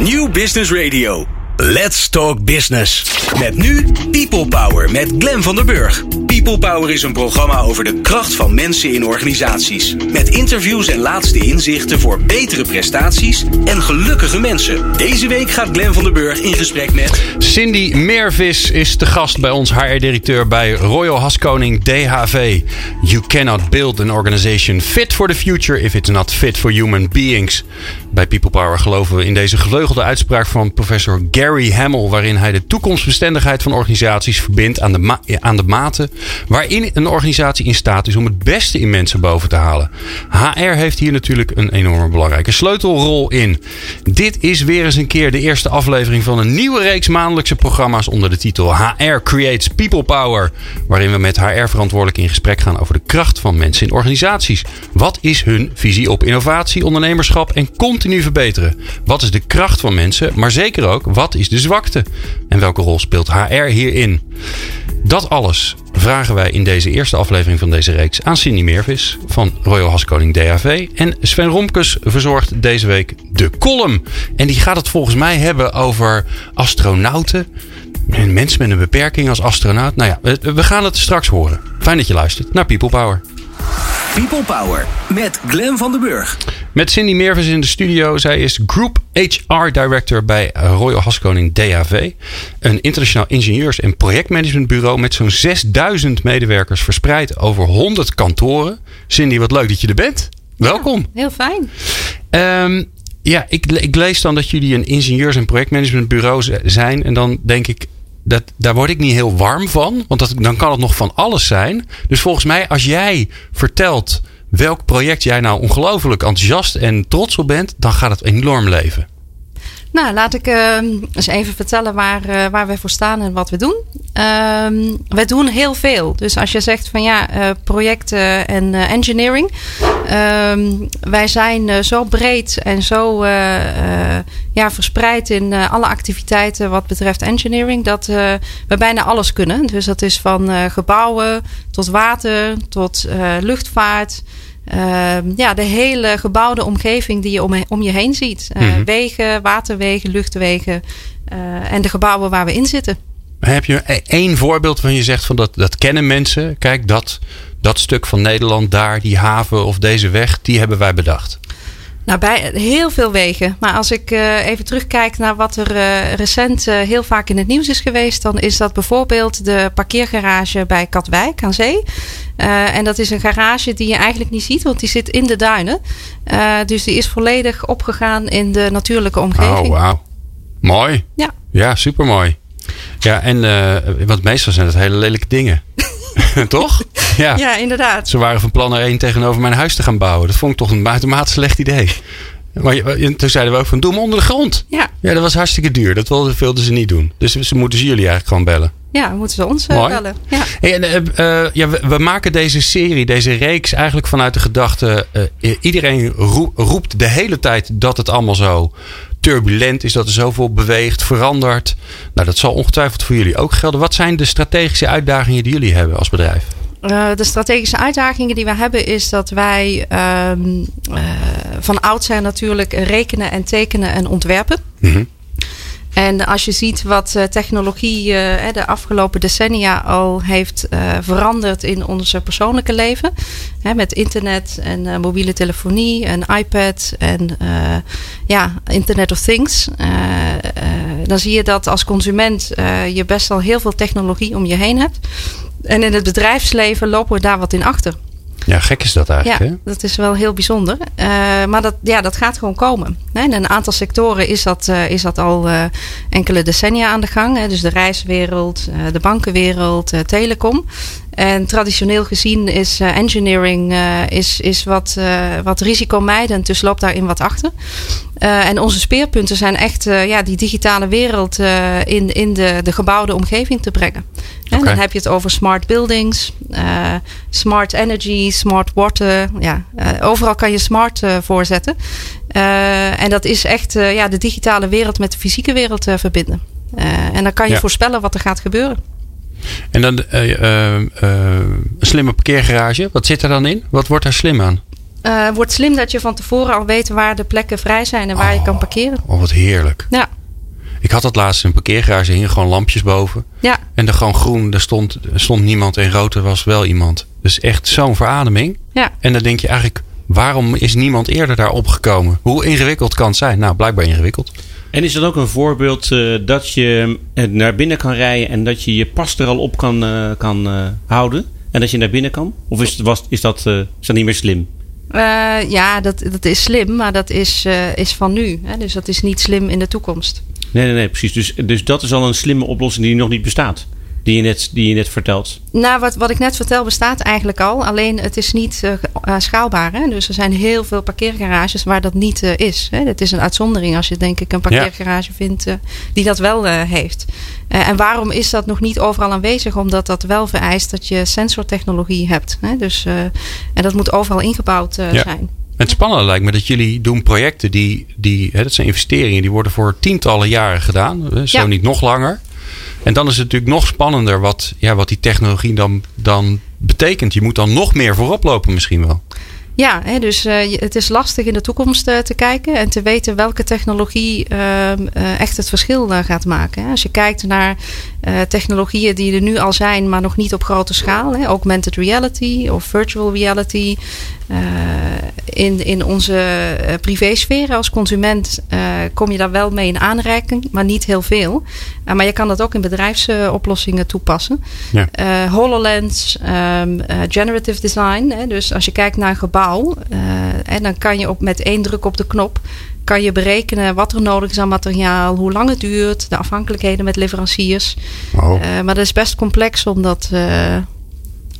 New Business Radio. Let's Talk Business. Met nu People Power met Glen van der Burg. People Power is een programma over de kracht van mensen in organisaties. Met interviews en laatste inzichten voor betere prestaties en gelukkige mensen. Deze week gaat Glen van der Burg in gesprek met... Cindy Meervis is de gast bij ons HR-directeur bij Royal Haskoning DHV. You cannot build an organization fit for the future if it's not fit for human beings. Bij People Power geloven we in deze gevleugelde uitspraak van professor Gary Hamel, waarin hij de toekomstbestendigheid van organisaties verbindt aan de, aan de mate waarin een organisatie in staat is om het beste in mensen boven te halen. HR heeft hier natuurlijk een enorme belangrijke sleutelrol in. Dit is weer eens een keer de eerste aflevering van een nieuwe reeks maandelijkse programma's onder de titel HR Creates People Power, waarin we met HR-verantwoordelijken in gesprek gaan over de kracht van mensen in organisaties. Wat is hun visie op innovatie, ondernemerschap en continu verbeteren? Wat is de kracht van mensen, maar zeker ook wat is de zwakte? En welke rol speelt HR hierin? Dat alles vragen wij in deze eerste aflevering van deze reeks aan Cindy Meervis van Royal Haskoning DHV. En Sven Romkes verzorgt deze week de column. En die gaat het volgens mij hebben over astronauten. En mensen met een beperking als astronaut. Nou ja, we gaan het straks horen. Fijn dat je luistert naar People Power. People Power met Glen van den Burg. Met Cindy Meervis in de studio. Zij is Group HR Director bij Royal Haskoning DHV. Een internationaal ingenieurs- en projectmanagementbureau met zo'n 6000 medewerkers verspreid over 100 kantoren. Cindy, wat leuk dat je er bent. Welkom. Ja, heel fijn. Um, ja, ik, ik, lees dan dat jullie een ingenieurs- en projectmanagementbureau zijn. En dan denk ik, dat, daar word ik niet heel warm van. Want dat, dan kan het nog van alles zijn. Dus volgens mij, als jij vertelt welk project jij nou ongelooflijk enthousiast en trots op bent, dan gaat het enorm leven. Nou, laat ik uh, eens even vertellen waar, uh, waar wij voor staan en wat we doen. Uh, wij doen heel veel. Dus als je zegt van ja, uh, projecten en engineering. Ehm, wij zijn zo breed en zo ja, verspreid in alle activiteiten wat betreft engineering. Dat we bijna alles kunnen. Dus dat is van gebouwen tot water tot luchtvaart. Uh, ja, de hele gebouwde omgeving die je om, om je heen ziet. Uh, mm-hmm. Wegen, waterwegen, luchtwegen uh, en de gebouwen waar we in zitten. Heb je één voorbeeld van je zegt van dat, dat kennen mensen? Kijk, dat, dat stuk van Nederland daar, die haven of deze weg, die hebben wij bedacht. Nou, bij heel veel wegen. Maar als ik uh, even terugkijk naar wat er uh, recent uh, heel vaak in het nieuws is geweest, dan is dat bijvoorbeeld de parkeergarage bij Katwijk aan Zee. En dat is een garage die je eigenlijk niet ziet, want die zit in de duinen. dus die is volledig opgegaan in de natuurlijke omgeving. Oh, wauw. Mooi. Ja. Ja, supermooi. Ja, en want meestal zijn het hele lelijke dingen. Toch? Ja. ja, inderdaad. Ze waren van plan er één tegenover mijn huis te gaan bouwen. Dat vond ik toch een buitenmaat slecht idee. Maar toen zeiden we ook van doe hem onder de grond. Ja. Ja, dat was hartstikke duur. Dat wilden ze niet doen. Dus ze moeten ze jullie eigenlijk gewoon bellen. Ja, moeten ze ons uh, bellen. Ja. Hey, en, uh, ja, we, we, maken deze serie, deze reeks eigenlijk vanuit de gedachte... Uh, iedereen roept de hele tijd dat het allemaal zo turbulent is, dat er zoveel beweegt, verandert. Nou, dat zal ongetwijfeld voor jullie ook gelden. Wat zijn de strategische uitdagingen die jullie hebben als bedrijf? Uh, de strategische uitdagingen die we hebben is dat wij um, uh, van oudsher natuurlijk rekenen en tekenen en ontwerpen. Mm -hmm. En als je ziet wat uh, technologie de afgelopen decennia al heeft veranderd in ons persoonlijke leven. met internet en mobiele telefonie en iPad en ja, Internet of Things. dan zie je dat als consument je best wel heel veel technologie om je heen hebt. En in het bedrijfsleven lopen we daar wat in achter. Ja, gek is dat eigenlijk. Ja, hè? dat is wel heel bijzonder. Uh, maar dat, ja, dat gaat gewoon komen. In een aantal sectoren is dat, uh, is dat al uh, enkele decennia aan de gang. Hè? Dus de reiswereld, de bankenwereld, telecom. En traditioneel gezien is uh, engineering uh, is, is wat, uh, wat risicomijdend, dus loopt daarin wat achter. en onze speerpunten zijn echt ja, die digitale wereld in, in de, de gebouwde omgeving te brengen. En dan heb je het over smart buildings, smart energy, smart water. Ja, overal kan je smart voorzetten. en dat is echt ja, de digitale wereld met de fysieke wereld verbinden. en dan kan je ja. voorspellen wat er gaat gebeuren. En dan uh, uh, uh, een slimme parkeergarage. Wat zit er dan in? Wat wordt daar slim aan? Uh, wordt slim dat je van tevoren al weet waar de plekken vrij zijn en waar je kan parkeren. Oh, wat heerlijk. Ja. Ik had dat laatst in een parkeergarage, hingen gewoon lampjes boven. Ja. En er gewoon groen, er stond, stond niemand en rood, er was wel iemand. Dus echt zo'n verademing. Ja. En dan denk je eigenlijk, waarom is niemand eerder daar opgekomen? Hoe ingewikkeld kan het zijn? Nou, blijkbaar ingewikkeld. En is dat ook een voorbeeld uh, dat je naar binnen kan rijden en dat je je pas er al op kan, uh, kan houden? En dat je naar binnen kan? Of is, was, is, dat, is dat niet meer slim? ja, dat, dat is slim, maar dat is, is van nu. Hè? Dus dat is niet slim in de toekomst. Nee, nee, nee, precies. Dus, dus dat is al een slimme oplossing die nog niet bestaat. Die je net, die je net vertelt. Nou, wat, wat ik net vertel bestaat eigenlijk al. Alleen het is niet uh, schaalbaar. Hè? Dus er zijn heel veel parkeergarages waar dat niet uh, is. Hè? Dat is een uitzondering als je denk ik een parkeergarage ja. vindt uh, die dat wel heeft. en waarom is dat nog niet overal aanwezig? Omdat dat wel vereist dat je sensortechnologie hebt. Hè? Dus, en dat moet overal ingebouwd ja. zijn. Het spannende lijkt me dat jullie doen projecten die, die hè, dat zijn investeringen, die worden voor tientallen jaren gedaan. Zo ja. niet nog langer. En dan is het natuurlijk nog spannender wat, ja, wat die technologie dan, dan betekent. Je moet dan nog meer voorop lopen misschien wel. Ja, hè, dus uh, het is lastig in de toekomst uh, te kijken en te weten welke technologie uh, echt het verschil gaat maken. Hè. Als je kijkt naar technologieën die er nu al zijn, maar nog niet op grote schaal, hè, augmented reality of virtual reality. in, in onze privésfeer als consument kom je daar wel mee in aanreiking, maar niet heel veel. maar je kan dat ook in bedrijfsoplossingen toepassen. Ja. HoloLens, um, generative design. Hè, dus als je kijkt naar een gebouw en dan kan je op, met één druk op de knop kan je berekenen wat er nodig is aan materiaal, hoe lang het duurt, de afhankelijkheden met leveranciers. Oh. Uh, maar dat is best complex om dat, uh,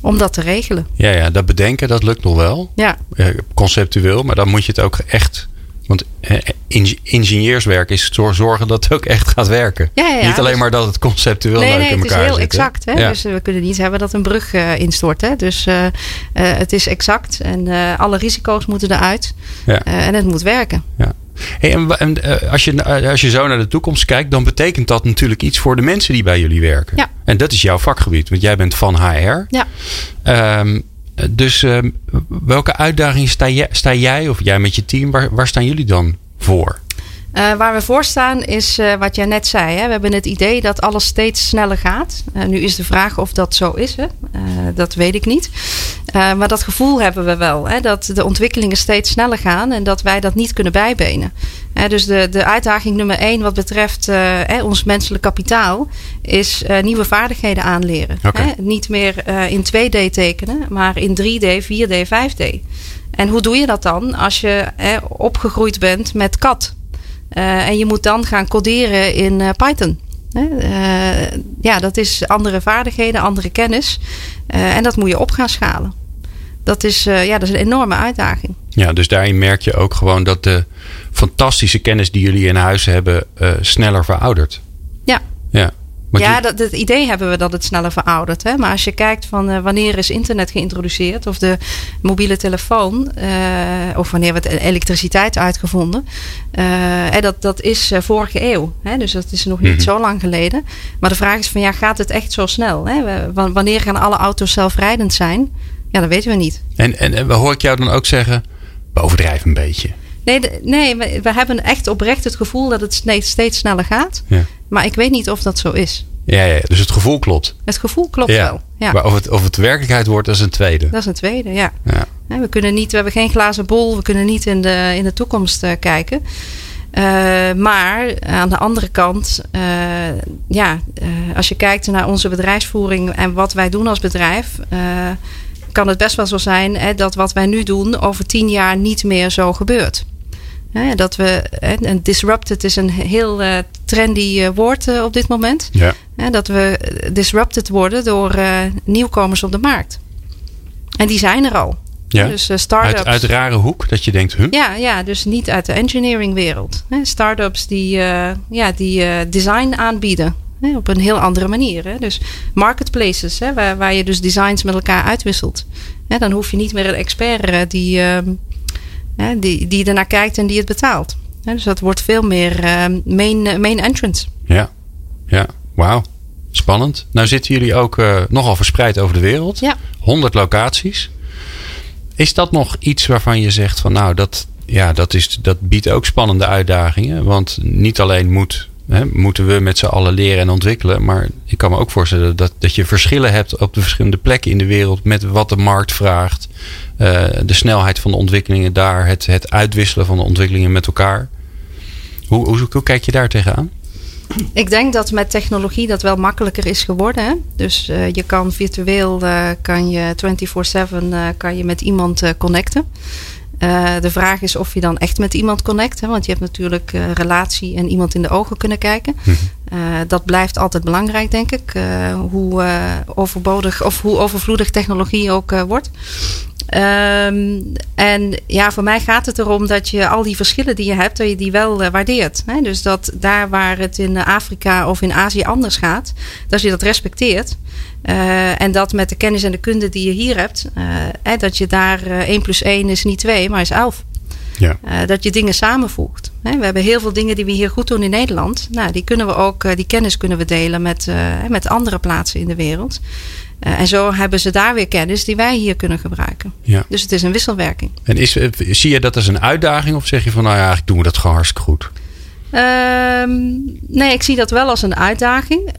om dat te regelen. Ja, ja, dat bedenken dat lukt nog wel. Ja. Conceptueel, maar dan moet je het ook echt want ingenieurswerk is zorgen dat het ook echt gaat werken. Ja, ja, ja. Niet alleen dus, maar dat het conceptueel nee, leuk nee, in elkaar zit. het is heel zit, exact. Hè? Dus we kunnen niet hebben dat een brug uh, instort. Hè? Dus uh, uh, het is exact en alle risico's moeten eruit. Ja. en het moet werken. Hey, en, en als, je, als je zo naar de toekomst kijkt, dan betekent dat natuurlijk iets voor de mensen die bij jullie werken. Ja. En dat is jouw vakgebied, want jij bent van HR. Ja. Um, dus um, welke uitdagingen sta jij, sta jij of jij met je team, waar, waar staan jullie dan voor? Uh, waar we voor staan is uh, wat jij net zei. Hè? We hebben het idee dat alles steeds sneller gaat. Uh, nu is de vraag of dat zo is. Hè? dat weet ik niet. maar dat gevoel hebben we wel. Hè? Dat de ontwikkelingen steeds sneller gaan en dat wij dat niet kunnen bijbenen. dus de, de uitdaging nummer één wat betreft ons menselijk kapitaal is nieuwe vaardigheden aanleren. Okay. Niet meer in 2D tekenen, maar in 3D, 4D, 5D. En hoe doe je dat dan als je opgegroeid bent met kat? Uh, en je moet dan gaan coderen in uh, Python. Uh, ja, dat is andere vaardigheden, andere kennis. en dat moet je op gaan schalen. Dat is, ja, dat is een enorme uitdaging. Ja, dus daarin merk je ook gewoon dat de fantastische kennis die jullie in huis hebben sneller veroudert. Ja. Ja. Ja, dat, het idee hebben we dat het sneller veroudert. Hè? Maar als je kijkt van uh, wanneer is internet geïntroduceerd of de mobiele telefoon uh, of wanneer wordt elektriciteit uitgevonden. Uh, dat, dat is vorige eeuw. Hè? Dus dat is nog niet mm-hmm. zo lang geleden. Maar de vraag is van ja, gaat het echt zo snel? Hè? Wanneer gaan alle auto's zelfrijdend zijn? Ja, dat weten we niet. En, en, en hoor ik jou dan ook zeggen, bovendrijf een beetje. Nee, nee we, we, hebben echt oprecht het gevoel dat het steeds, steeds sneller gaat. Ja. Maar ik weet niet of dat zo is. Ja, ja, dus het gevoel klopt. Het gevoel klopt ja. wel. Ja. Maar of het, of het werkelijkheid wordt, dat is een tweede. Dat is een tweede, ja. ja. We, kunnen niet, we hebben geen glazen bol, we kunnen niet in de, in de toekomst uh, kijken. Uh, maar aan de andere kant, uh, ja, als je kijkt naar onze bedrijfsvoering en wat wij doen als bedrijf, kan het best wel zo zijn hè, dat wat wij nu doen over tien jaar niet meer zo gebeurt. Hè, dat we, en disrupted is een heel uh, trendy uh, woord uh, op dit moment. Ja. Dat we disrupted worden door nieuwkomers op de markt. En die zijn er al. Ja. Dus start-ups. Uit, uit rare hoek dat je denkt, huh? Ja, ja, dus niet uit de engineering wereld. Start-ups die, ja, die design aanbieden. Hè, op een heel andere manier. Hè. Dus marketplaces, hè, waar, waar je dus designs met elkaar uitwisselt. Hè, dan hoef je niet meer een expert die ehm, Hè, die, die ernaar kijkt en die het betaalt. Hè, dus dat wordt veel meer uh, main, main entrance. Ja, ja. wauw. Spannend. Nou zitten jullie ook uh, nogal verspreid over de wereld. Ja. 100 locaties. Is dat nog iets waarvan je zegt van nou, dat, ja, dat, is, dat biedt ook spannende uitdagingen? Want niet alleen moet, hè, moeten we met z'n allen leren en ontwikkelen. Maar ik kan me ook voorstellen dat, dat je verschillen hebt op de verschillende plekken in de wereld. Met wat de markt vraagt. Uh, de snelheid van de ontwikkelingen daar. Het, het uitwisselen van de ontwikkelingen met elkaar. Hoe, hoe, hoe kijk je daar tegenaan? Ik denk dat met technologie dat wel makkelijker is geworden. Hè? Dus uh, je kan virtueel uh, kan je 24/7 uh, kan je met iemand connecten. de vraag is of je dan echt met iemand connect. Hè? Want je hebt natuurlijk relatie en iemand in de ogen kunnen kijken. Hm. dat blijft altijd belangrijk, denk ik. hoe overbodig of hoe overvloedig technologie ook wordt. Um, en ja, voor mij gaat het erom dat je al die verschillen die je hebt, dat je die wel uh, waardeert. Hè? Dus dat daar waar het in Afrika of in Azië anders gaat, dat je dat respecteert. Uh, en dat met de kennis en de kunde die je hier hebt, uh, dat je daar 1 plus 1 is niet 2, maar is 11. Ja. dat je dingen samenvoegt. We hebben heel veel dingen die we hier goed doen in Nederland. Nou, die kunnen we ook, die kennis kunnen we delen met, met andere plaatsen in de wereld. Uh, en zo hebben ze daar weer kennis die wij hier kunnen gebruiken. Ja. Dus het is een wisselwerking. En is, eh, zie je dat als een uitdaging of zeg je van nou ja, eigenlijk doen we dat gewoon hartstikke goed? Um, nee, ik zie dat wel als een uitdaging.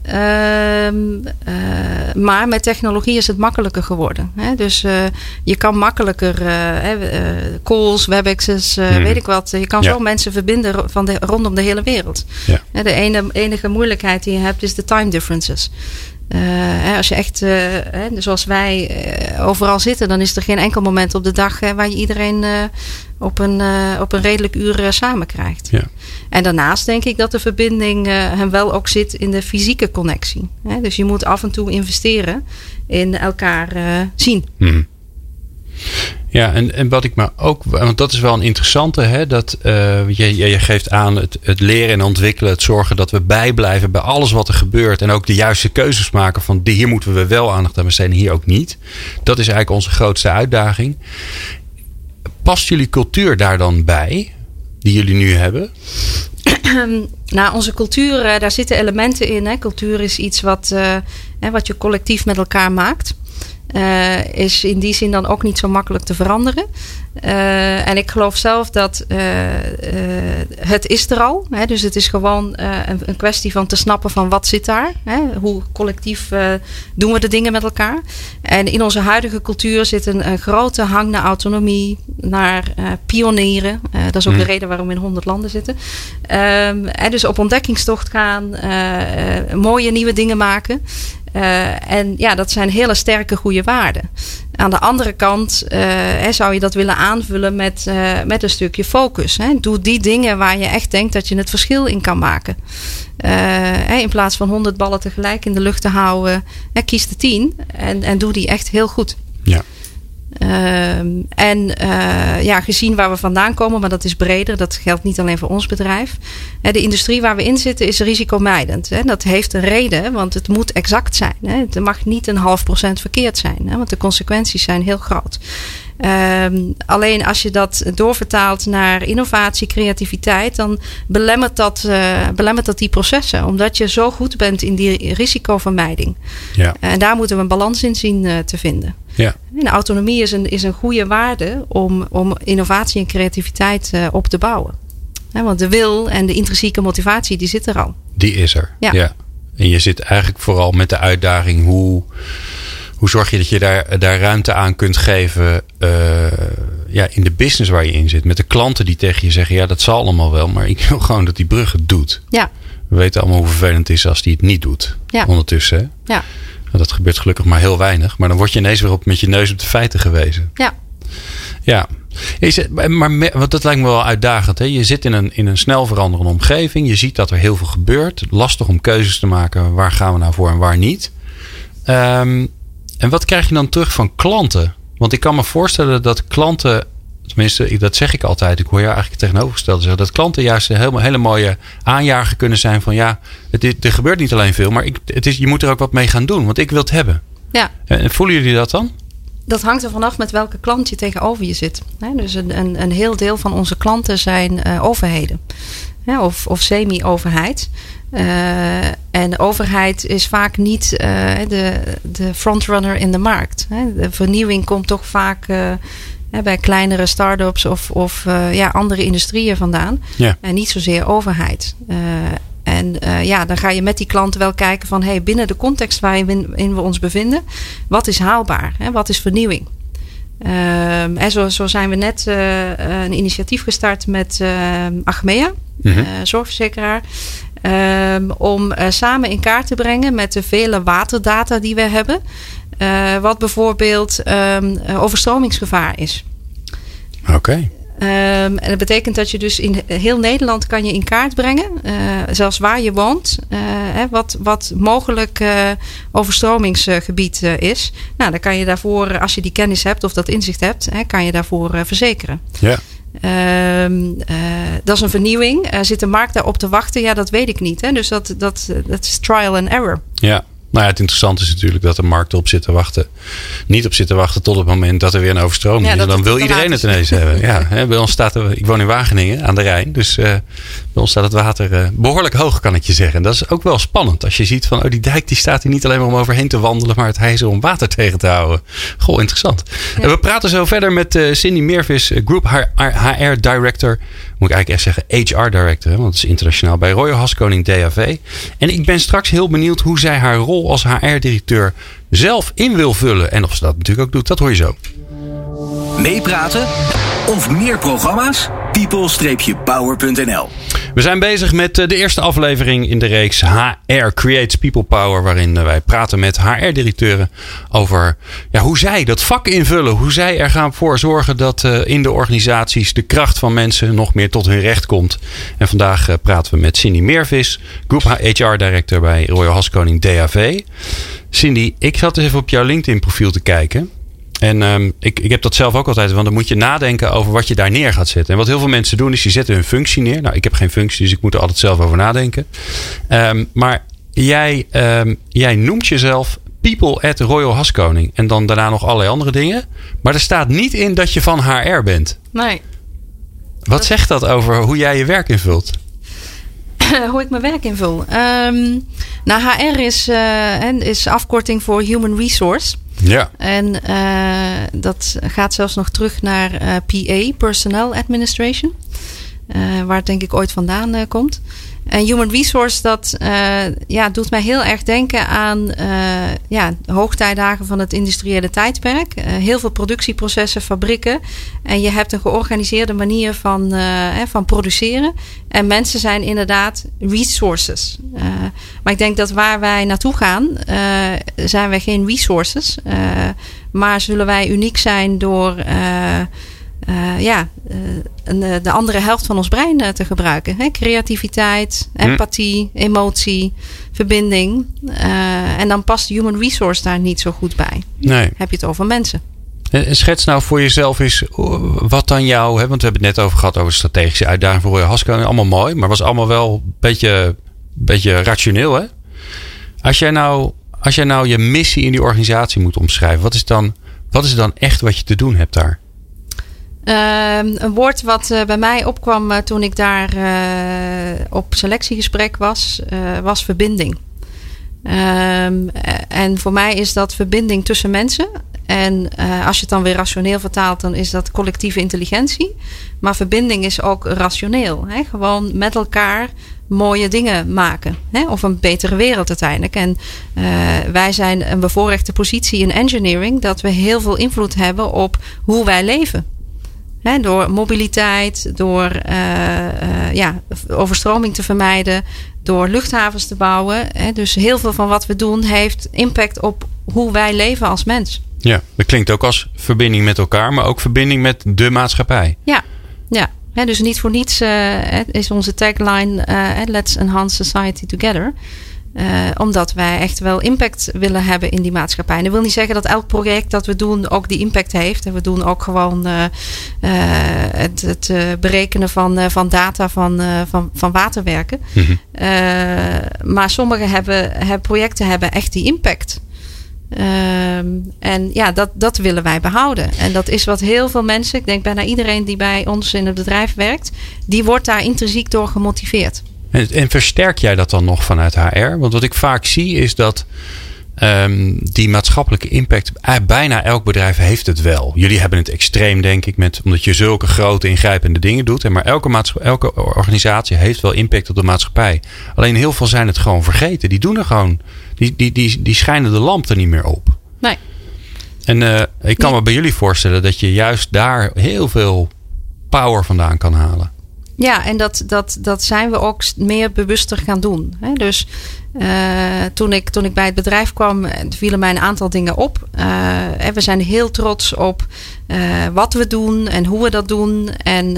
Um, uh, maar met technologie is het makkelijker geworden. Hè? Dus uh, je kan makkelijker uh, calls, WebExes, hmm. weet ik wat. Je kan ja. zo mensen verbinden van de, rondom de hele wereld. Ja. De ene, enige moeilijkheid die je hebt is de time differences. Uh, als je echt, uh, zoals wij, uh, overal zitten, dan is er geen enkel moment op de dag waar je iedereen op, een, op een redelijk uur samen krijgt. Ja. En daarnaast denk ik dat de verbinding hem wel ook zit in de fysieke connectie. Hè? Dus je moet af en toe investeren in elkaar zien. Mm. Ja, en, en wat ik maar ook, want dat is wel een interessante, hè, dat uh, je, je, geeft aan het, het leren en ontwikkelen, het zorgen dat we bijblijven bij alles wat er gebeurt en ook de juiste keuzes maken van hier moeten we wel aandacht aan besteden, hier ook niet. Dat is eigenlijk onze grootste uitdaging. Past jullie cultuur daar dan bij, die jullie nu hebben? nou, onze cultuur, uh, daar zitten elementen in. Hè. Cultuur is iets wat, hè, wat je collectief met elkaar maakt. Uh, is in die zin dan ook niet zo makkelijk te veranderen. Uh, en ik geloof zelf dat uh, het is er al. Hè, dus het is gewoon een, een, kwestie van te snappen van wat zit daar. Hè, hoe collectief doen we de dingen met elkaar. En in onze huidige cultuur zit een, een grote hang naar autonomie, naar pionieren. dat is ook de mm. reden waarom we in 100 landen zitten. Um, en dus op ontdekkingstocht gaan, mooie nieuwe dingen maken. Uh, en ja, dat zijn hele sterke goede waarden. Aan de andere kant uh, hè, zou je dat willen aanvullen met, uh, met een stukje focus. Hè. Doe die dingen waar je echt denkt dat je het verschil in kan maken. Hè, in plaats van honderd ballen tegelijk in de lucht te houden, kies de tien en, en doe die echt heel goed. Ja. Ehm, en uh, ja, gezien waar we vandaan komen, maar dat is breder, dat geldt niet alleen voor ons bedrijf. de industrie waar we in zitten is risicomijdend. Hè. Dat heeft een reden, want het moet exact zijn. Hè. Het mag niet een half procent verkeerd zijn, hè, want de consequenties zijn heel groot. Um, alleen als je dat doorvertaalt naar innovatie, creativiteit, dan belemmert dat, uh, belemmert dat die processen. Omdat je zo goed bent in die risicovermijding. Ja. En daar moeten we een balans in zien uh, te vinden. Ja. En autonomie is een, is een goede waarde om, om innovatie en creativiteit uh, op te bouwen. want de wil en de intrinsieke motivatie, die zit er al. Die is er, ja. ja. En je zit eigenlijk vooral met de uitdaging hoe hoe zorg je dat je daar, daar ruimte aan kunt geven uh, ja, in de business waar je in zit? Met de klanten die tegen je zeggen: ja, dat zal allemaal wel, maar ik wil gewoon dat die brug het doet. Ja. We weten allemaal hoe vervelend het is als die het niet doet. Ja. Ondertussen. Hè? Ja. Dat gebeurt gelukkig maar heel weinig. Maar dan word je ineens weer op, met je neus op de feiten gewezen. Ja. Ja. Is het, maar want dat lijkt me wel uitdagend. Hè? Je zit in een, in een snel veranderende omgeving. Je ziet dat er heel veel gebeurt. Lastig om keuzes te maken. Waar gaan we nou voor en waar niet. Um, en wat krijg je dan terug van klanten? Want ik kan me voorstellen dat klanten, tenminste, dat zeg ik altijd, ik hoor je eigenlijk tegenovergestelde zeggen, dat klanten juist een hele, hele mooie aanjager kunnen zijn van ja, het, er gebeurt niet alleen veel, maar ik, het is, je moet er ook wat mee gaan doen, want ik wil het hebben. Ja. En voelen jullie dat dan? Dat hangt er vanaf met welke klant je tegenover je zit. Dus een, een, een heel deel van onze klanten zijn uh, overheden of, of semi-overheid. Uh, en de overheid is vaak niet uh, de, de frontrunner in de markt. Hè. De vernieuwing komt toch vaak uh, hè, bij kleinere start-ups of, of ja, andere industrieën vandaan. Ja. En niet zozeer overheid. En uh, ja, dan ga je met die klanten wel kijken van hey, binnen de context waarin we ons bevinden, wat is haalbaar? Hè? Wat is vernieuwing? Um, en zo, zo, zijn we net uh, een initiatief gestart met uh, Achmea, mm -hmm. zorgverzekeraar. Um, om samen in kaart te brengen met de vele waterdata die we hebben. wat bijvoorbeeld um, overstromingsgevaar is. Oké. Okay. Um, en dat betekent dat je dus in heel Nederland kan je in kaart brengen, uh, zelfs waar je woont, uh, hè, wat, wat mogelijk uh, overstromingsgebied is. Nou, dan kan je daarvoor, als je die kennis hebt of dat inzicht hebt, hè, kan je daarvoor verzekeren. Ja. Um, dat is een vernieuwing. zit de markt daarop te wachten? Ja, dat weet ik niet. Hè? Dus dat, dat, dat is trial and error. Ja, nou ja, het interessante is natuurlijk dat de markt erop zit te wachten. Niet op zit te wachten tot het moment dat er weer een overstroming ja, is. Dan wil iedereen het ineens hebben. Ja, hè, bij ons staat er, ik woon in Wageningen aan de Rijn. Dus uh, bij ons staat het water uh, behoorlijk hoog, kan ik je zeggen. En dat is ook wel spannend. Als je ziet van, oh, die dijk die staat hier niet alleen maar om overheen te wandelen. Maar het hij is er om water tegen te houden. Goh, interessant. Ja. En we praten zo verder met uh, Cindy Meervis, Group HR Director. Moet ik eigenlijk echt zeggen HR Director. Want het is internationaal bij Royal Haskoning DAV. En ik ben straks heel benieuwd hoe zij haar rol als HR-directeur zelf in wil vullen. En of ze dat natuurlijk ook doet, dat hoor je zo. Meepraten of meer programma's? people-power.nl We zijn bezig met de eerste aflevering in de reeks HR Creates People Power. Waarin wij praten met HR-directeuren over ja, hoe zij dat vak invullen. Hoe zij er gaan voor zorgen dat in de organisaties de kracht van mensen nog meer tot hun recht komt. En vandaag praten we met Cindy Meervis, Group HR Director bij Royal Haskoning DAV. Cindy, ik zat eens even op jouw LinkedIn profiel te kijken. En um, ik, ik heb dat zelf ook altijd, want dan moet je nadenken over wat je daar neer gaat zetten. En wat heel veel mensen doen, is die zetten hun functie neer. Nou, ik heb geen functie, dus ik moet er altijd zelf over nadenken. Um, maar jij, um, jij noemt jezelf People at Royal Haskoning. En dan daarna nog allerlei andere dingen. Maar er staat niet in dat je van HR bent. Nee. Wat dat... zegt dat over hoe jij je werk invult? hoe ik mijn werk invul. Nou, HR is, uh, is afkorting voor Human Resource. Ja. En uh, dat gaat zelfs nog terug naar uh, PA, Personnel Administration. Uh, waar het denk ik ooit vandaan komt. En human resource, dat ja, doet mij heel erg denken aan ja, hoogtijdagen van het industriële tijdperk. heel veel productieprocessen, fabrieken. En je hebt een georganiseerde manier van, van produceren. En mensen zijn inderdaad resources. maar ik denk dat waar wij naartoe gaan, zijn wij geen resources. maar zullen wij uniek zijn door ja, uh, de andere helft van ons brein uh, te gebruiken. Hè? Creativiteit, empathie, hm. emotie, verbinding. en dan past human resource daar niet zo goed bij. Nee. Heb je het over mensen. En schets nou voor jezelf eens wat dan jou, hè, want we hebben het net over gehad over strategische uitdagingen voor je Hasko. Allemaal mooi, maar was allemaal wel een beetje, beetje rationeel. Hè? Als, jij nou, als jij nou je missie in die organisatie moet omschrijven, wat is, dan, wat is dan echt wat je te doen hebt daar? Uh, een woord wat uh, bij mij opkwam uh, toen ik daar uh, op selectiegesprek was, was verbinding. Ehm, en voor mij is dat verbinding tussen mensen. En als je het dan weer rationeel vertaalt, dan is dat collectieve intelligentie. Maar verbinding is ook rationeel. Hè? Gewoon met elkaar mooie dingen maken. Hè? Of een betere wereld uiteindelijk. En wij zijn een bevoorrechte positie in engineering dat we heel veel invloed hebben op hoe wij leven door mobiliteit, door uh, uh, ja, overstroming te vermijden, door luchthavens te bouwen. dus heel veel van wat we doen heeft impact op hoe wij leven als mens. Ja, dat klinkt ook als verbinding met elkaar, maar ook verbinding met de maatschappij. Ja, ja. dus niet voor niets uh, is onze tagline Let's Enhance Society Together. Uh, omdat wij echt wel impact willen hebben in die maatschappij. En dat wil niet zeggen dat elk project dat we doen ook die impact heeft. En we doen ook gewoon uh, uh, het, het berekenen van, van data van, van, van waterwerken. Mm -hmm. maar sommige hebben, hebben, projecten hebben echt die impact. en ja, dat, dat willen wij behouden. En dat is wat heel veel mensen, ik denk bijna iedereen die bij ons in het bedrijf werkt, die wordt daar intrinsiek door gemotiveerd. En, en, versterk jij dat dan nog vanuit HR? Want wat ik vaak zie is dat ehm, die maatschappelijke impact, eh, bijna elk bedrijf heeft het wel. Jullie hebben het extreem, denk ik, met, omdat je zulke grote ingrijpende dingen doet. Maar elke, elke organisatie heeft wel impact op de maatschappij. Alleen heel veel zijn het gewoon vergeten. Die doen er gewoon, die, die, die, die schijnen de lamp er niet meer op. Nee. En uh, ik kan me bij jullie voorstellen dat je juist daar heel veel power vandaan kan halen. Ja, en dat, dat, dat zijn we ook meer bewuster gaan doen. Hè? Dus uh, toen, ik, toen ik bij het bedrijf kwam, eh, vielen mij een aantal dingen op. Uh, we zijn heel trots op uh, wat we doen en hoe we dat doen en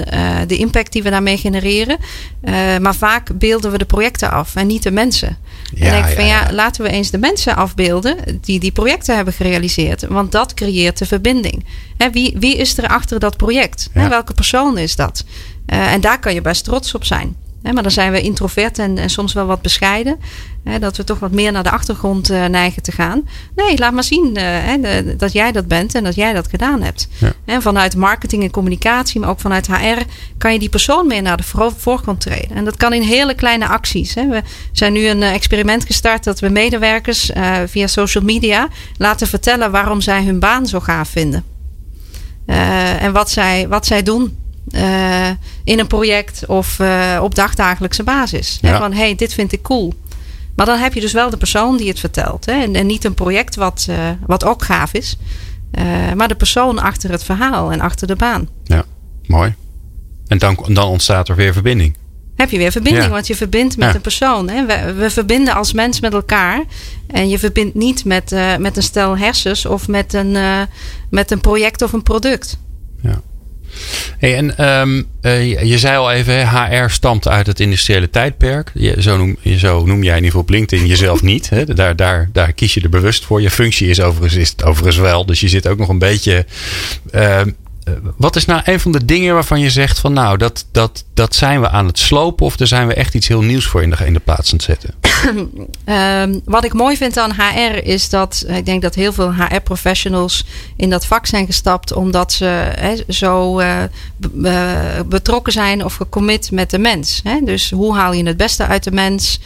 de impact die we daarmee genereren. maar vaak beelden we de projecten af en niet de mensen. Ja, en denk van ja, ja, laten we eens de mensen afbeelden die die projecten hebben gerealiseerd. Want dat creëert de verbinding. Hè, wie, wie is er achter dat project? Hè, welke persoon is dat? En daar kan je best trots op zijn maar dan zijn we introvert en, en soms wel wat bescheiden. dat we toch wat meer naar de achtergrond uh, neigen te gaan. Nee, laat maar zien uh, dat jij dat bent en dat jij dat gedaan hebt. Ja. vanuit marketing en communicatie, maar ook vanuit HR, kan je die persoon meer naar de voorgrond treden. En dat kan in hele kleine acties. We zijn nu een eh, experiment gestart dat we medewerkers via social media laten vertellen waarom zij hun baan zo gaaf vinden. en wat zij, wat zij doen uh, in een project of uh, op dagdagelijkse basis. Ja. Van hey, dit vind ik cool. Maar dan heb je dus wel de persoon die het vertelt. Hè? En, en niet een project wat, uh, wat ook gaaf is. maar de persoon achter het verhaal en achter de baan. Ja, mooi. En dan, dan ontstaat er weer verbinding. Heb je weer verbinding, ja. want je verbindt met ja. een persoon. Hè? We, we, verbinden als mens met elkaar. En je verbindt niet met, met een stel hersens of met een, met een project of een product. Ja. Hey, en um, uh, je zei al even, HR stamt uit het industriële tijdperk. Je, zo, noem, zo noem jij in ieder geval op LinkedIn jezelf niet. Hè? Daar, daar, daar kies je er bewust voor. Je functie is overigens, is het overigens wel. Dus je zit ook nog een beetje. Uh, wat is nou een van de dingen waarvan je zegt van nou, dat, dat, dat zijn we aan het slopen of daar zijn we echt iets heel nieuws voor in de, de plaats aan het zetten? um, wat ik mooi vind aan HR is dat ik denk dat heel veel HR-professionals in dat vak zijn gestapt omdat ze zo uh, betrokken zijn of gecommit met de mens. Dus hoe haal je het beste uit de mens,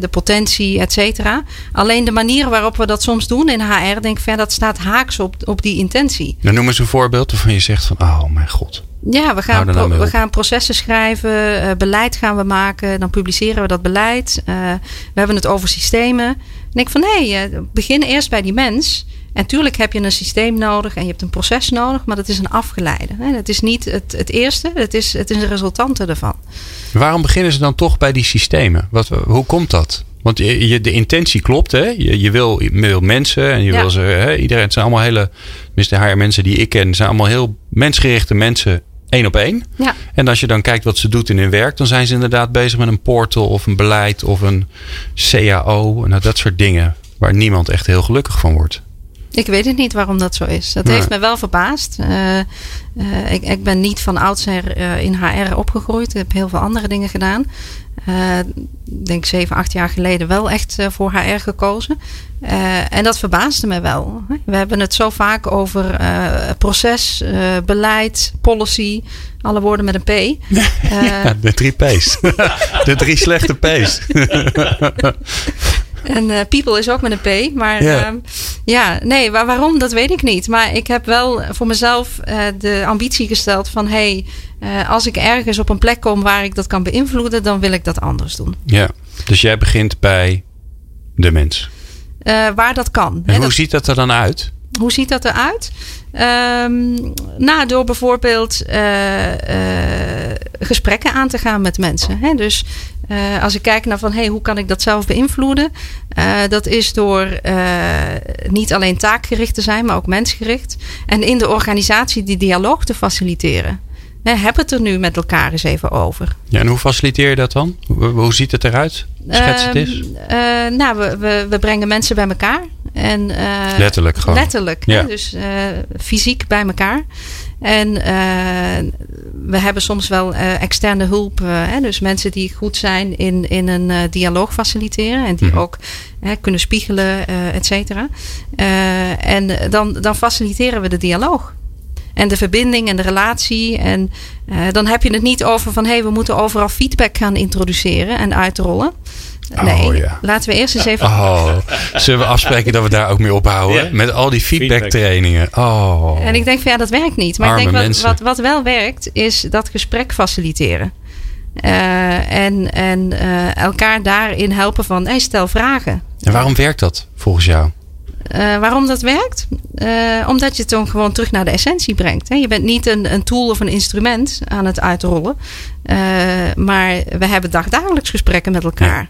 de potentie, et cetera. Alleen de manier waarop we dat soms doen in HR, denk ik, dat staat haaks op, op die intentie. Nou, noem eens een voorbeeld waarvan je zegt van, oh mijn god. Ja, we gaan, we gaan processen schrijven, uh, beleid gaan we maken, dan publiceren we dat beleid. Uh, we hebben het over systemen. En ik van hé, hey, uh, begin eerst bij die mens. En tuurlijk heb je een systeem nodig en je hebt een proces nodig, maar dat is een afgeleide. Hè? Het is niet het, het eerste, het is, het is een resultante ervan. Waarom beginnen ze dan toch bij die systemen? Wat, hoe komt dat? Want je, je, de intentie klopt, hè? Je, je, wil, je wil mensen en je wil ze. Hè? Iedereen, het zijn allemaal hele. Tenminste, haar mensen die ik ken, zijn allemaal heel mensgerichte mensen één op één. Ja. En als je dan kijkt wat ze doet in hun werk, dan zijn ze inderdaad bezig met een portal of een beleid of een CAO. Nou, dat soort dingen waar niemand echt heel gelukkig van wordt. Ik weet het niet waarom dat zo is. Dat heeft me wel verbaasd. Uh, uh, ik, ik, ben niet van oudsher uh, in HR opgegroeid. Ik heb heel veel andere dingen gedaan. Ik denk zeven, acht jaar geleden wel echt voor HR gekozen. en dat verbaasde me wel. We hebben het zo vaak over proces, beleid, policy. Alle woorden met een P. ja, de drie P's. de drie slechte P's. En uh, people is ook met een P. Maar yeah. uh, ja, nee, waar, waarom, dat weet ik niet. Maar ik heb wel voor mezelf uh, de ambitie gesteld van... hey, uh, als ik ergens op een plek kom waar ik dat kan beïnvloeden... dan wil ik dat anders doen. Ja, dus jij begint bij de mens. waar dat kan. En hoe dat, ziet dat er dan uit? Hoe ziet dat eruit? Um, nou, door bijvoorbeeld uh, uh, gesprekken aan te gaan met mensen. Hè? Dus uh, als ik kijk naar van hey, hoe kan ik dat zelf beïnvloeden? dat is door niet alleen taakgericht te zijn, maar ook mensgericht. En in de organisatie die dialoog te faciliteren. Heb het er nu met elkaar eens even over. Ja, en hoe faciliteer je dat dan? Hoe, hoe ziet het eruit? Schets het eens. Uh, nou, we, we, we, brengen mensen bij elkaar. En, uh, letterlijk gewoon. Letterlijk. Ja. Hè? Dus uh, fysiek bij elkaar. En we hebben soms wel externe hulp. Hè? Dus mensen die goed zijn in, in een dialoog faciliteren. En die mm-hmm. ook kunnen spiegelen, et cetera. en dan, dan faciliteren we de dialoog en de verbinding en de relatie. En uh, dan heb je het niet over van hé, hey, we moeten overal feedback gaan introduceren en uitrollen. Nee, Oh, ja. laten we eerst eens even... Oh, zullen we afspreken dat we daar ook mee ophouden? Ja. Met al die feedback trainingen. Oh. En ik denk van ja, dat werkt niet. Maar Arme ik denk wat, wat, wat wel werkt, is dat gesprek faciliteren. Eh, en en eh, elkaar daarin helpen van, hey, stel vragen. En waarom werkt dat volgens jou? Eh, waarom dat werkt? Eh, omdat je het dan gewoon terug naar de essentie brengt. Hè? Je bent niet een, een tool of een instrument aan het uitrollen. Eh, maar we hebben dagdagelijks gesprekken met elkaar.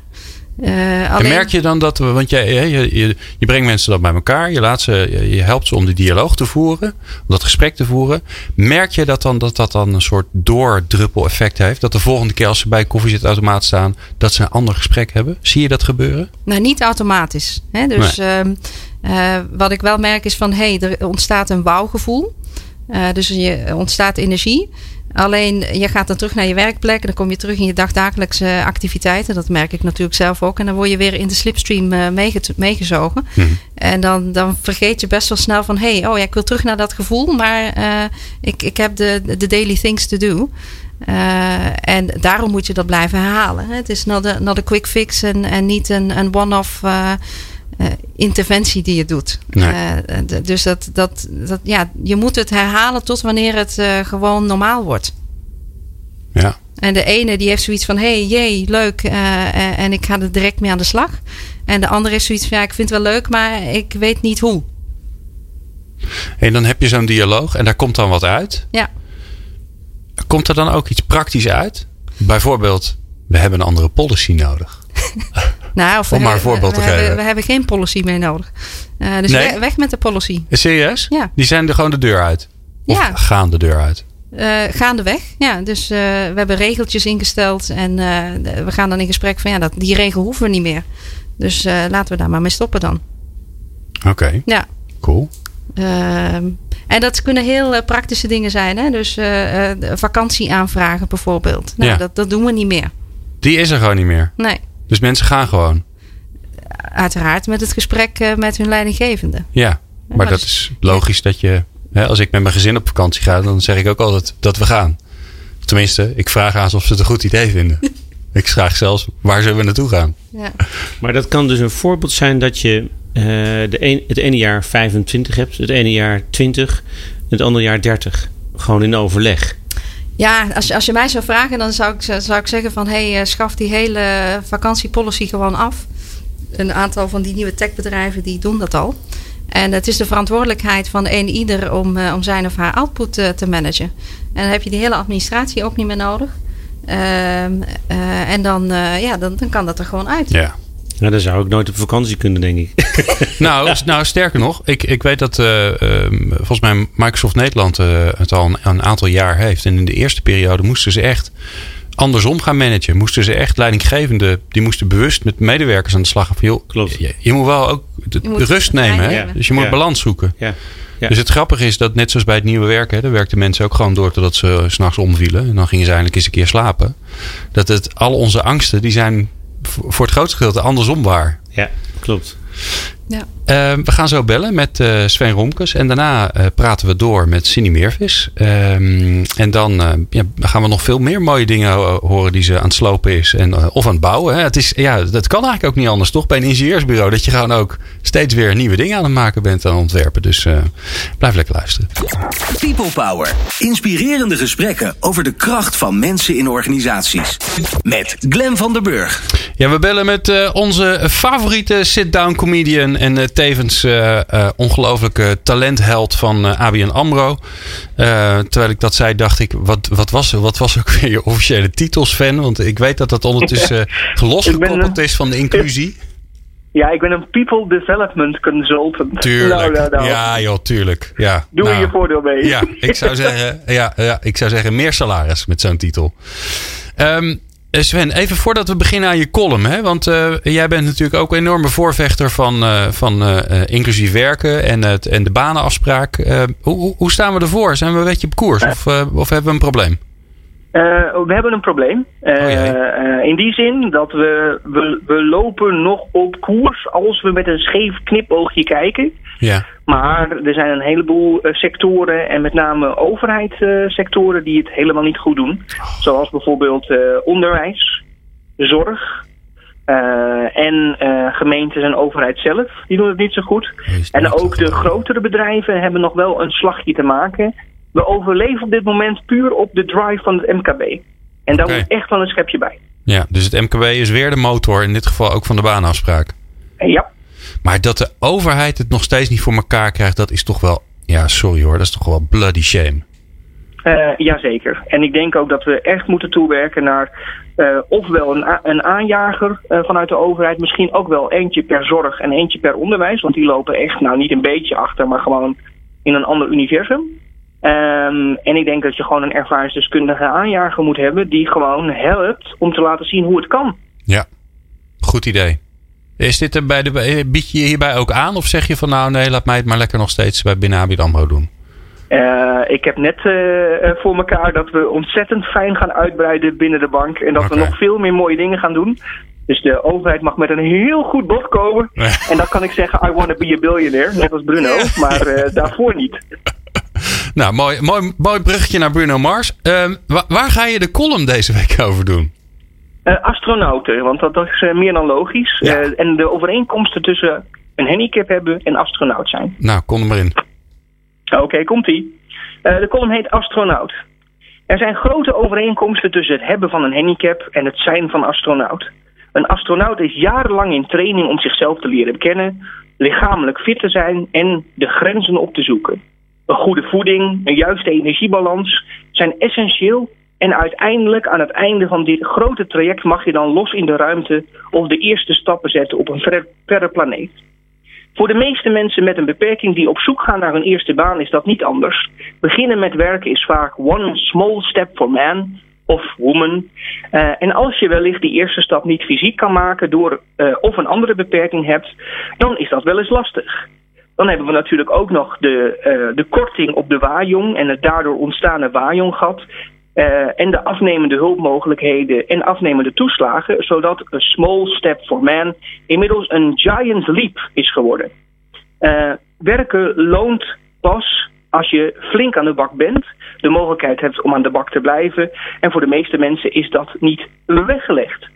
Eh, En merk je dan dat, we- want jij, je, je, je brengt mensen dat bij elkaar, je, laat ze, je, helpt ze om die dialoog te voeren, om dat gesprek te voeren. Merk je dat dan, dat dat dan een soort doordruppel effect heeft? Dat de volgende keer als ze bij koffiezetautomaat staan, dat ze een ander gesprek hebben? Zie je dat gebeuren? Nou, niet automatisch. Hè? Dus ehm, eh, wat ik wel merk is van, hé, hey, er ontstaat een wauwgevoel. Eh, dus je ontstaat energie. Alleen je gaat dan terug naar je werkplek. En dan kom je terug in je dagdagelijkse activiteiten. Dat merk ik natuurlijk zelf ook. En dan word je weer in de slipstream meege- meegezogen. En dan, dan vergeet je best wel snel van... hé, hey, oh ja, ik wil terug naar dat gevoel. Maar eh, ik, ik heb de, de daily things to do. Eh, en daarom moet je dat blijven herhalen. Het is not a, not a quick fix en, en niet een, een one-off eh, eh, interventie die je doet. Nee. Eh, d- dus dat, dat, dat, ja, je moet het herhalen tot wanneer het eh, gewoon normaal wordt. Ja. En de ene die heeft zoiets van: hey, jee, leuk. eh, eh, en ik ga er direct mee aan de slag. En de andere heeft zoiets van: ja, ik vind het wel leuk, maar ik weet niet hoe. En dan heb je zo'n dialoog en daar komt dan wat uit. Ja. Komt er dan ook iets praktisch uit? Bijvoorbeeld, we hebben een andere policy nodig. Nou, of Om maar een hebben- voorbeeld te we hebben- geven. we hebben geen policy meer nodig. Eh, dus Nee? weg met de policy. Serieus? Ja. Die zijn er gewoon de deur uit? Of Ja. gaan de deur uit? Eh, gaandeweg. Ja, dus eh, we hebben regeltjes ingesteld. En we gaan dan in gesprek van ja, dat, die regel hoeven we niet meer. Dus laten we daar maar mee stoppen dan. Oké, Ja. cool. Ehm, en dat kunnen heel praktische dingen zijn. Hè? Dus de vakantie aanvragen bijvoorbeeld. Nou, Ja. dat, dat doen we niet meer. Die is er gewoon niet meer. Nee, Dus mensen gaan gewoon. uiteraard met het gesprek eh, met hun leidinggevende. Ja, maar, maar dat dus- is logisch dat je... Hè, als ik met mijn gezin op vakantie ga, dan zeg ik ook altijd dat we gaan. Tenminste, ik vraag aan ze of ze het een goed idee vinden. ik vraag zelfs, waar zullen we naartoe gaan? Ja. Maar dat kan dus een voorbeeld zijn dat je eh, de een, het ene jaar 25 hebt, het ene jaar 20, het andere jaar 30. Gewoon in overleg. Ja, als als je mij zou vragen, dan zou ik, zou ik zeggen van... hé, hey, eh, schaf die hele vakantiepolicy gewoon af. Een aantal van die nieuwe techbedrijven die doen dat al. En het is de verantwoordelijkheid van een ieder om, eh, om zijn of haar output eh, te managen. En dan heb je die hele administratie ook niet meer nodig. Ehm, eh, en dan, ja, dan, dan kan dat er gewoon uit. Ja. Nou, dan zou ik nooit op vakantie kunnen, denk ik. nou, nou, sterker nog, ik, ik weet dat eh, ehm, volgens mij Microsoft Nederland eh, het al een, een aantal jaar heeft. En in de eerste periode moesten ze echt andersom gaan managen. Moesten ze echt leidinggevende, die moesten bewust met medewerkers aan de slag gaan. Van, joh, Klopt. Je, je moet wel ook de, Je moet de rust nemen. Hè? Dus je moet Ja. balans zoeken. Ja. Ja. Dus het grappige is dat net zoals bij het nieuwe werken, hè, daar werkten mensen ook gewoon door totdat ze eh, 's s'nachts omvielen. En dan gingen ze eindelijk eens een keer slapen. Dat het, al onze angsten, die zijn voor het grootste gedeelte andersom waar. ja, klopt. Ja. Eh, we gaan zo bellen met eh, Sven Romkes. En daarna eh, praten we door met Cindy Meervis. Ehm, en dan eh, ja, gaan we nog veel meer mooie dingen ho- horen die ze aan het slopen is. En, of aan het bouwen. Hè. Het is, ja, dat kan eigenlijk ook niet anders, toch? Bij een ingenieursbureau. Dat je gewoon ook steeds weer nieuwe dingen aan het maken bent aan het ontwerpen. Dus eh, blijf lekker luisteren. People Power. Inspirerende gesprekken over de kracht van mensen in organisaties. Met Glen van der Burg. Ja, we bellen met eh, onze favoriete sit-down comedian en eh, tevens eh eh, ongelofelijke talentheld van ABN AMRO. Terwijl ik dat zei, dacht ik, wat, wat, was, wat was ook weer je officiële titel, Sven? Want ik weet dat dat ondertussen losgekoppeld is van de inclusie. Ja, ik ben een people development consultant. Tuurlijk. Nou, nou, nou. Ja, joh, tuurlijk. Ja, Doe er je voordeel mee. Ja, ik zou zeggen, ja, ja, ik zou zeggen meer salaris met zo'n titel. Ehm, Sven, even voordat we beginnen aan je column. Hè? Want eh, jij bent natuurlijk ook een enorme voorvechter van, eh, van eh, eh, inclusief werken en, het, en de banenafspraak. Eh, hoe, hoe, staan we ervoor? Zijn we een beetje op koers of, eh, of hebben we een probleem? Eh, we hebben een probleem. Eh, Oh eh, in die zin dat we, we, we lopen nog op koers als we met een scheef knipoogje kijken. Ja, Maar er zijn een heleboel sectoren en met name overheidssectoren die het helemaal niet goed doen. Zoals bijvoorbeeld onderwijs, zorg, Uh, en uh, gemeentes en overheid zelf, die doen het niet zo goed. En ook de grotere bedrijven hebben nog wel een slagje te maken. We overleven op dit moment puur op de drive van het MKB. En daar okay. moet echt wel een schepje bij. Ja, dus het MKB is weer de motor, in dit geval ook van de baanafspraak. Ja. Maar dat de overheid het nog steeds niet voor elkaar krijgt, dat is toch wel, ja, sorry hoor, dat is toch wel bloody shame. Uh, jazeker. En ik denk ook dat we echt moeten toewerken naar uh, ofwel een, een aanjager uh, vanuit de overheid, misschien ook wel eentje per zorg en eentje per onderwijs. Want die lopen echt, nou niet een beetje achter, maar gewoon in een ander universum. Um, en ik denk dat je gewoon een ervaringsdeskundige aanjager moet hebben die gewoon helpt om te laten zien hoe het kan. Ja, goed idee. Is dit er bij de, bied je hierbij ook aan of zeg je van nou nee, laat mij het maar lekker nog steeds bij binnen AMRO doen? Uh, ik heb net uh, voor elkaar dat we ontzettend fijn gaan uitbreiden binnen de bank. En dat okay. we nog veel meer mooie dingen gaan doen. Dus de overheid mag met een heel goed bod komen. en dan kan ik zeggen, I want to be a billionaire. Net als Bruno. Maar uh, daarvoor niet. nou, mooi, mooi, mooi bruggetje naar Bruno Mars. Ehm, waar, waar ga je de column deze week over doen? Uh, astronauten, want dat, dat is uh, meer dan logisch. Ja. Uh, en de overeenkomsten tussen een handicap hebben en astronaut zijn. Nou, kom er maar in. Oké, okay, komt-ie. de column heet Astronaut. Er zijn grote overeenkomsten tussen het hebben van een handicap en het zijn van astronaut. Een astronaut is jarenlang in training om zichzelf te leren kennen, lichamelijk fit te zijn en de grenzen op te zoeken. Een goede voeding, een juiste energiebalans zijn essentieel en uiteindelijk aan het einde van dit grote traject mag je dan los in de ruimte of de eerste stappen zetten op een verre, planeet. Voor de meeste mensen met een beperking die op zoek gaan naar hun eerste baan is dat niet anders. Beginnen met werken is vaak one small step for man of woman. Uh, en als je wellicht die eerste stap niet fysiek kan maken door uh, of een andere beperking hebt, dan is dat wel eens lastig. Dan hebben we natuurlijk ook nog de, uh, de korting op de waaijong en het daardoor ontstaande waaijonggat. Uh, en de afnemende hulpmogelijkheden en afnemende toeslagen, zodat een small step for man inmiddels een giant leap is geworden. Uh, werken loont pas als je flink aan de bak bent, de mogelijkheid hebt om aan de bak te blijven. En voor de meeste mensen is dat niet weggelegd.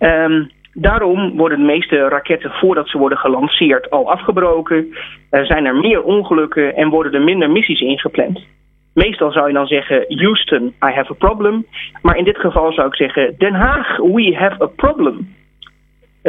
Um, Daarom worden de meeste raketten voordat ze worden gelanceerd al afgebroken. Zijn er meer ongelukken en worden er minder missies ingepland. Meestal zou je dan zeggen Houston, I have a problem. Maar in dit geval zou ik zeggen Den Haag, we have a problem.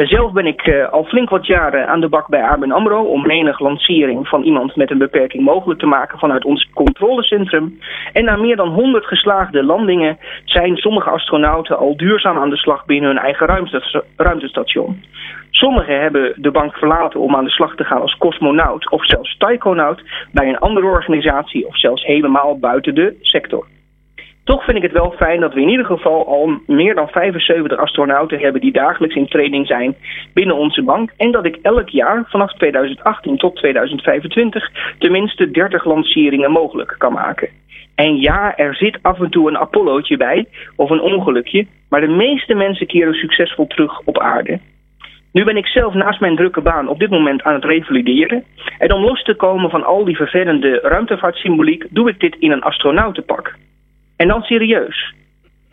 Zelf ben ik uh, al flink wat jaren aan de bak bij ABN AMRO... om menig lancering van iemand met een beperking mogelijk te maken vanuit ons controlecentrum. En na meer dan 100 geslaagde landingen zijn sommige astronauten al duurzaam aan de slag binnen hun eigen ruimtestation. Sommigen hebben de bank verlaten om aan de slag te gaan als cosmonaut of zelfs taikonaut bij een andere organisatie of zelfs helemaal buiten de sector. Toch vind ik het wel fijn dat we in ieder geval al meer dan 75 astronauten hebben die dagelijks in training zijn binnen onze bank. En dat ik elk jaar vanaf 2018 tot 2025 tenminste 30 lanceringen mogelijk kan maken. En ja, er zit af en toe een Apollootje bij of een ongelukje, maar de meeste mensen keren succesvol terug op aarde. Nu ben ik zelf naast mijn drukke baan op dit moment aan het revalideren. En om los te komen van al die vervelende ruimtevaartsymboliek doe ik dit in een astronautenpak. En dan serieus.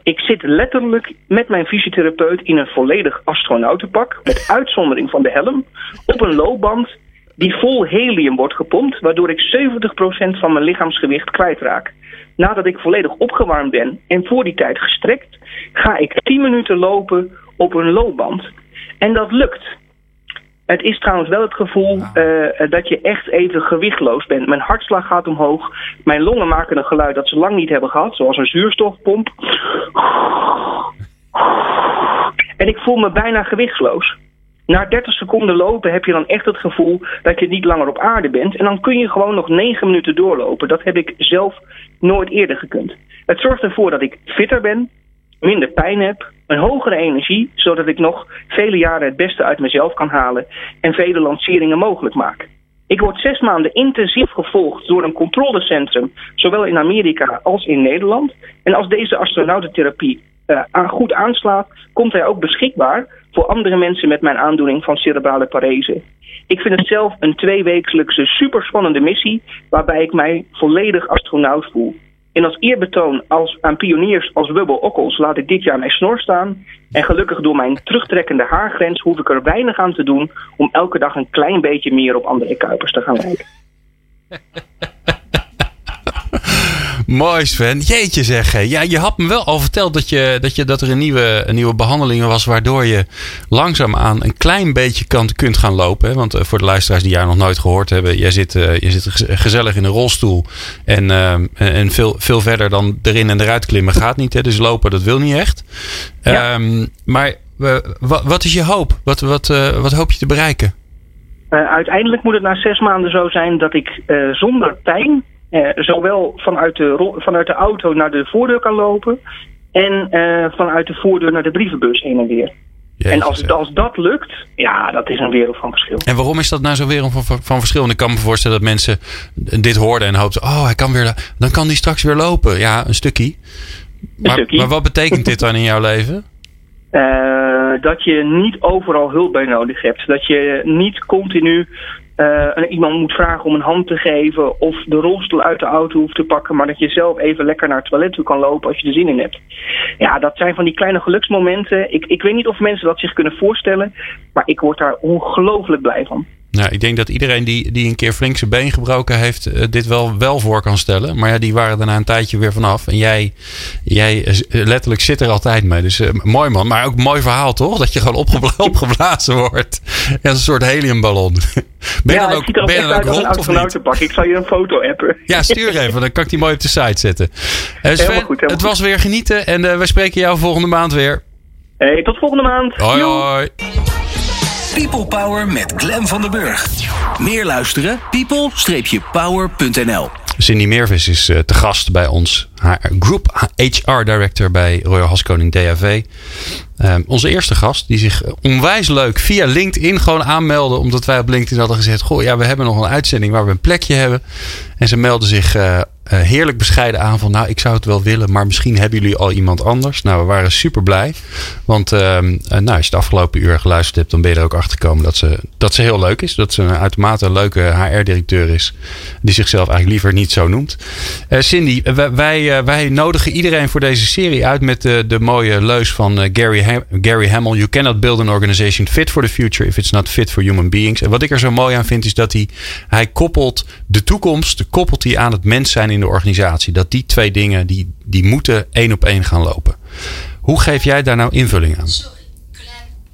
Ik zit letterlijk met mijn fysiotherapeut in een volledig astronautenpak, met uitzondering van de helm, op een loopband die vol helium wordt gepompt, waardoor ik 70% van mijn lichaamsgewicht kwijtraak. Nadat ik volledig opgewarmd ben en voor die tijd gestrekt, ga ik 10 minuten lopen op een loopband. En dat lukt. Het is trouwens wel het gevoel uh, dat je echt even gewichtloos bent. Mijn hartslag gaat omhoog. Mijn longen maken een geluid dat ze lang niet hebben gehad, zoals een zuurstofpomp. En ik voel me bijna gewichtsloos. Na 30 seconden lopen heb je dan echt het gevoel dat je niet langer op aarde bent. En dan kun je gewoon nog 9 minuten doorlopen. Dat heb ik zelf nooit eerder gekund. Het zorgt ervoor dat ik fitter ben, minder pijn heb, een hogere energie, zodat ik nog vele jaren het beste uit mezelf kan halen en vele lanceringen mogelijk maak. Ik word zes maanden intensief gevolgd door een controlecentrum, zowel in Amerika als in Nederland. En als deze astronautentherapie uh, goed aanslaat, komt hij ook beschikbaar voor andere mensen met mijn aandoening van cerebrale parese. Ik vind het zelf een tweewekelijkse superspannende missie, waarbij ik mij volledig astronaut voel. En als eerbetoon als, aan pioniers als Wubbel Okkels laat ik dit jaar mijn snor staan. En gelukkig door mijn terugtrekkende haargrens hoef ik er weinig aan te doen om elke dag een klein beetje meer op andere Kuipers te gaan lijken. Mooi Sven. Jeetje zeg. Ja, je had me wel al verteld dat, je, dat, je, dat er een nieuwe, een nieuwe behandeling was... waardoor je langzaamaan een klein beetje kan, kunt gaan lopen. Hè? Want eh, voor de luisteraars die jou nog nooit gehoord hebben... jij zit, eh, je zit gez- gezellig in een rolstoel. En, eh, en veel, veel verder dan erin en eruit klimmen gaat niet. Hè? Dus lopen, dat wil niet echt. Ja. Ehm, maar wa- wat is je hoop? Wat, wat, wat hoop je te bereiken? Uiteindelijk moet het na zes maanden zo zijn dat ik zonder pijn eh, zowel vanuit de, vanuit de auto naar de voordeur kan lopen en eh, vanuit de voordeur naar de brievenbus heen en weer. En als, als dat lukt, ja, dat is een wereld van verschil. En waarom is dat nou zo wereld van, van, verschil? Ik kan me voorstellen dat mensen dit hoorden en hoopten... oh, hij kan weer, dan kan die straks weer lopen. Ja, een stukje. Maar, stukje. maar wat betekent dit dan in jouw leven? Eh, dat je niet overal hulp bij nodig hebt. Dat je niet continu eh, iemand moet vragen om een hand te geven of de rolstoel uit de auto hoeft te pakken, maar dat je zelf even lekker naar het toilet toe kan lopen als je er zin in hebt. Ja, dat zijn van die kleine geluksmomenten. Ik, ik weet niet of mensen dat zich kunnen voorstellen, maar ik word daar ongelooflijk blij van. Nou, ik denk dat iedereen die, die een keer flink zijn been gebroken heeft... eh, dit wel, wel voor kan stellen. Maar ja, die waren daarna een tijdje weer vanaf. En jij, jij eh, letterlijk zit er altijd mee. Dus eh, mooi man. Maar ook mooi verhaal, toch? Dat je gewoon opgebla- opgeblazen wordt. Ja, een soort heliumballon. Ben je ja, dan ook, ben dan ook rond of niet? astronautenpak. Ik zal je een foto appen. Ja, stuur even. Dan kan ik die mooi op de site zetten. Eh, Sven, Helemaal goed, helemaal het was weer genieten. En eh, wij spreken jou volgende maand weer. Hey, tot volgende maand. Hoi hoi. People Power met Glen van den Burg. Meer luisteren? people-power.nl Cindy Meervis is eh, te gast bij ons. Haar Group HR Director bij Royal Haskoning DHV. Ehm, onze eerste gast die zich onwijs leuk via LinkedIn gewoon aanmeldde. Omdat wij op LinkedIn hadden gezegd. Goh ja we hebben nog een uitzending waar we een plekje hebben. En ze meldde zich eh, eh, heerlijk bescheiden aan van nou ik zou het wel willen. Maar misschien hebben jullie al iemand anders. Nou we waren super blij. Want ehm, eh, nou, als je het afgelopen uur geluisterd hebt. Dan ben je er ook achter gekomen dat ze, dat ze heel leuk is. Dat ze een uitermate leuke HR-directeur is. Die zichzelf eigenlijk liever niet zo noemt. Eh, Cindy, wij, wij, nodigen iedereen voor deze serie uit met de, mooie leus van Gary, Gary Hamel. You cannot build an organization fit for the future if it's not fit for human beings. En wat ik er zo mooi aan vind is dat hij, hij koppelt de toekomst koppelt hij aan het mens zijn in de organisatie. Dat die twee dingen die, die moeten één op één gaan lopen. Hoe geef jij daar nou invulling aan?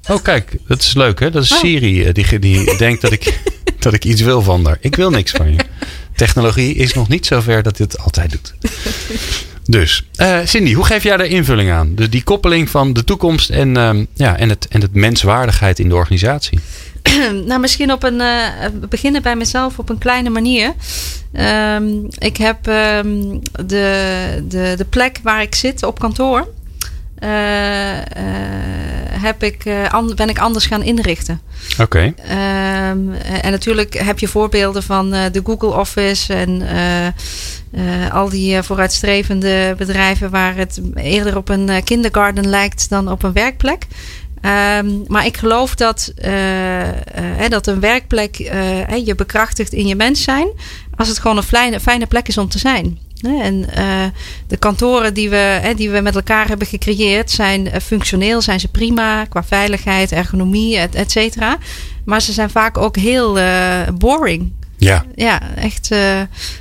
Oh, kijk, dat is leuk hè. Dat is Siri eh, die, die denkt dat ik, dat ik iets wil van haar. Ik wil niks van je. Technologie is nog niet zover dat dit altijd doet. Dus, eh, Cindy, hoe geef jij daar invulling aan? Dus die koppeling van de toekomst en, ehm, ja, en, het, en het menswaardigheid in de organisatie. nou, misschien op een, eh, beginnen bij mezelf op een kleine manier. Ehm, ik heb ehm, de, de, de plek waar ik zit op kantoor. eh, eh, heb ik, eh, ben ik anders gaan inrichten. Oké. Ehm, en natuurlijk heb je voorbeelden van eh, de Google Office en eh, eh, al die eh, vooruitstrevende bedrijven waar het eerder op een eh, kindergarten lijkt dan op een werkplek. Ehm, maar ik geloof dat, eh, eh, hè, dat een werkplek eh, hè, je bekrachtigt in je mens zijn. Als het gewoon een fijne, plek is om te zijn. En de kantoren die we, die we met elkaar hebben gecreëerd zijn functioneel, zijn ze prima qua veiligheid, ergonomie, et, et cetera. Maar ze zijn vaak ook heel boring. Ja, Ja, echt eh,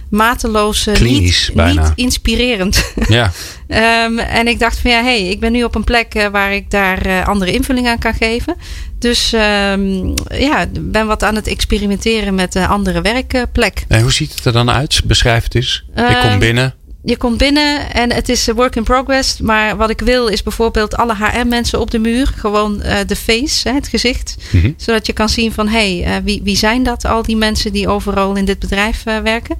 mateloos eh, Klinisch, niet, bijna. niet inspirerend. ja. Ehm, en ik dacht van ja, hey, ik ben nu op een plek eh, waar ik daar andere invulling aan kan geven. Dus ehm, ja, ben wat aan het experimenteren met een andere werkplek. En hoe ziet het er dan uit? Beschrijf het eens. ik kom Ehm, binnen. Je komt binnen en het is work in progress. Maar wat ik wil is bijvoorbeeld alle HR-mensen op de muur. Gewoon eh, de face, hè, het gezicht. Mhm. Zodat je kan zien van, hé, hey, eh, wie, wie zijn dat? Al die mensen die overal in dit bedrijf eh, werken.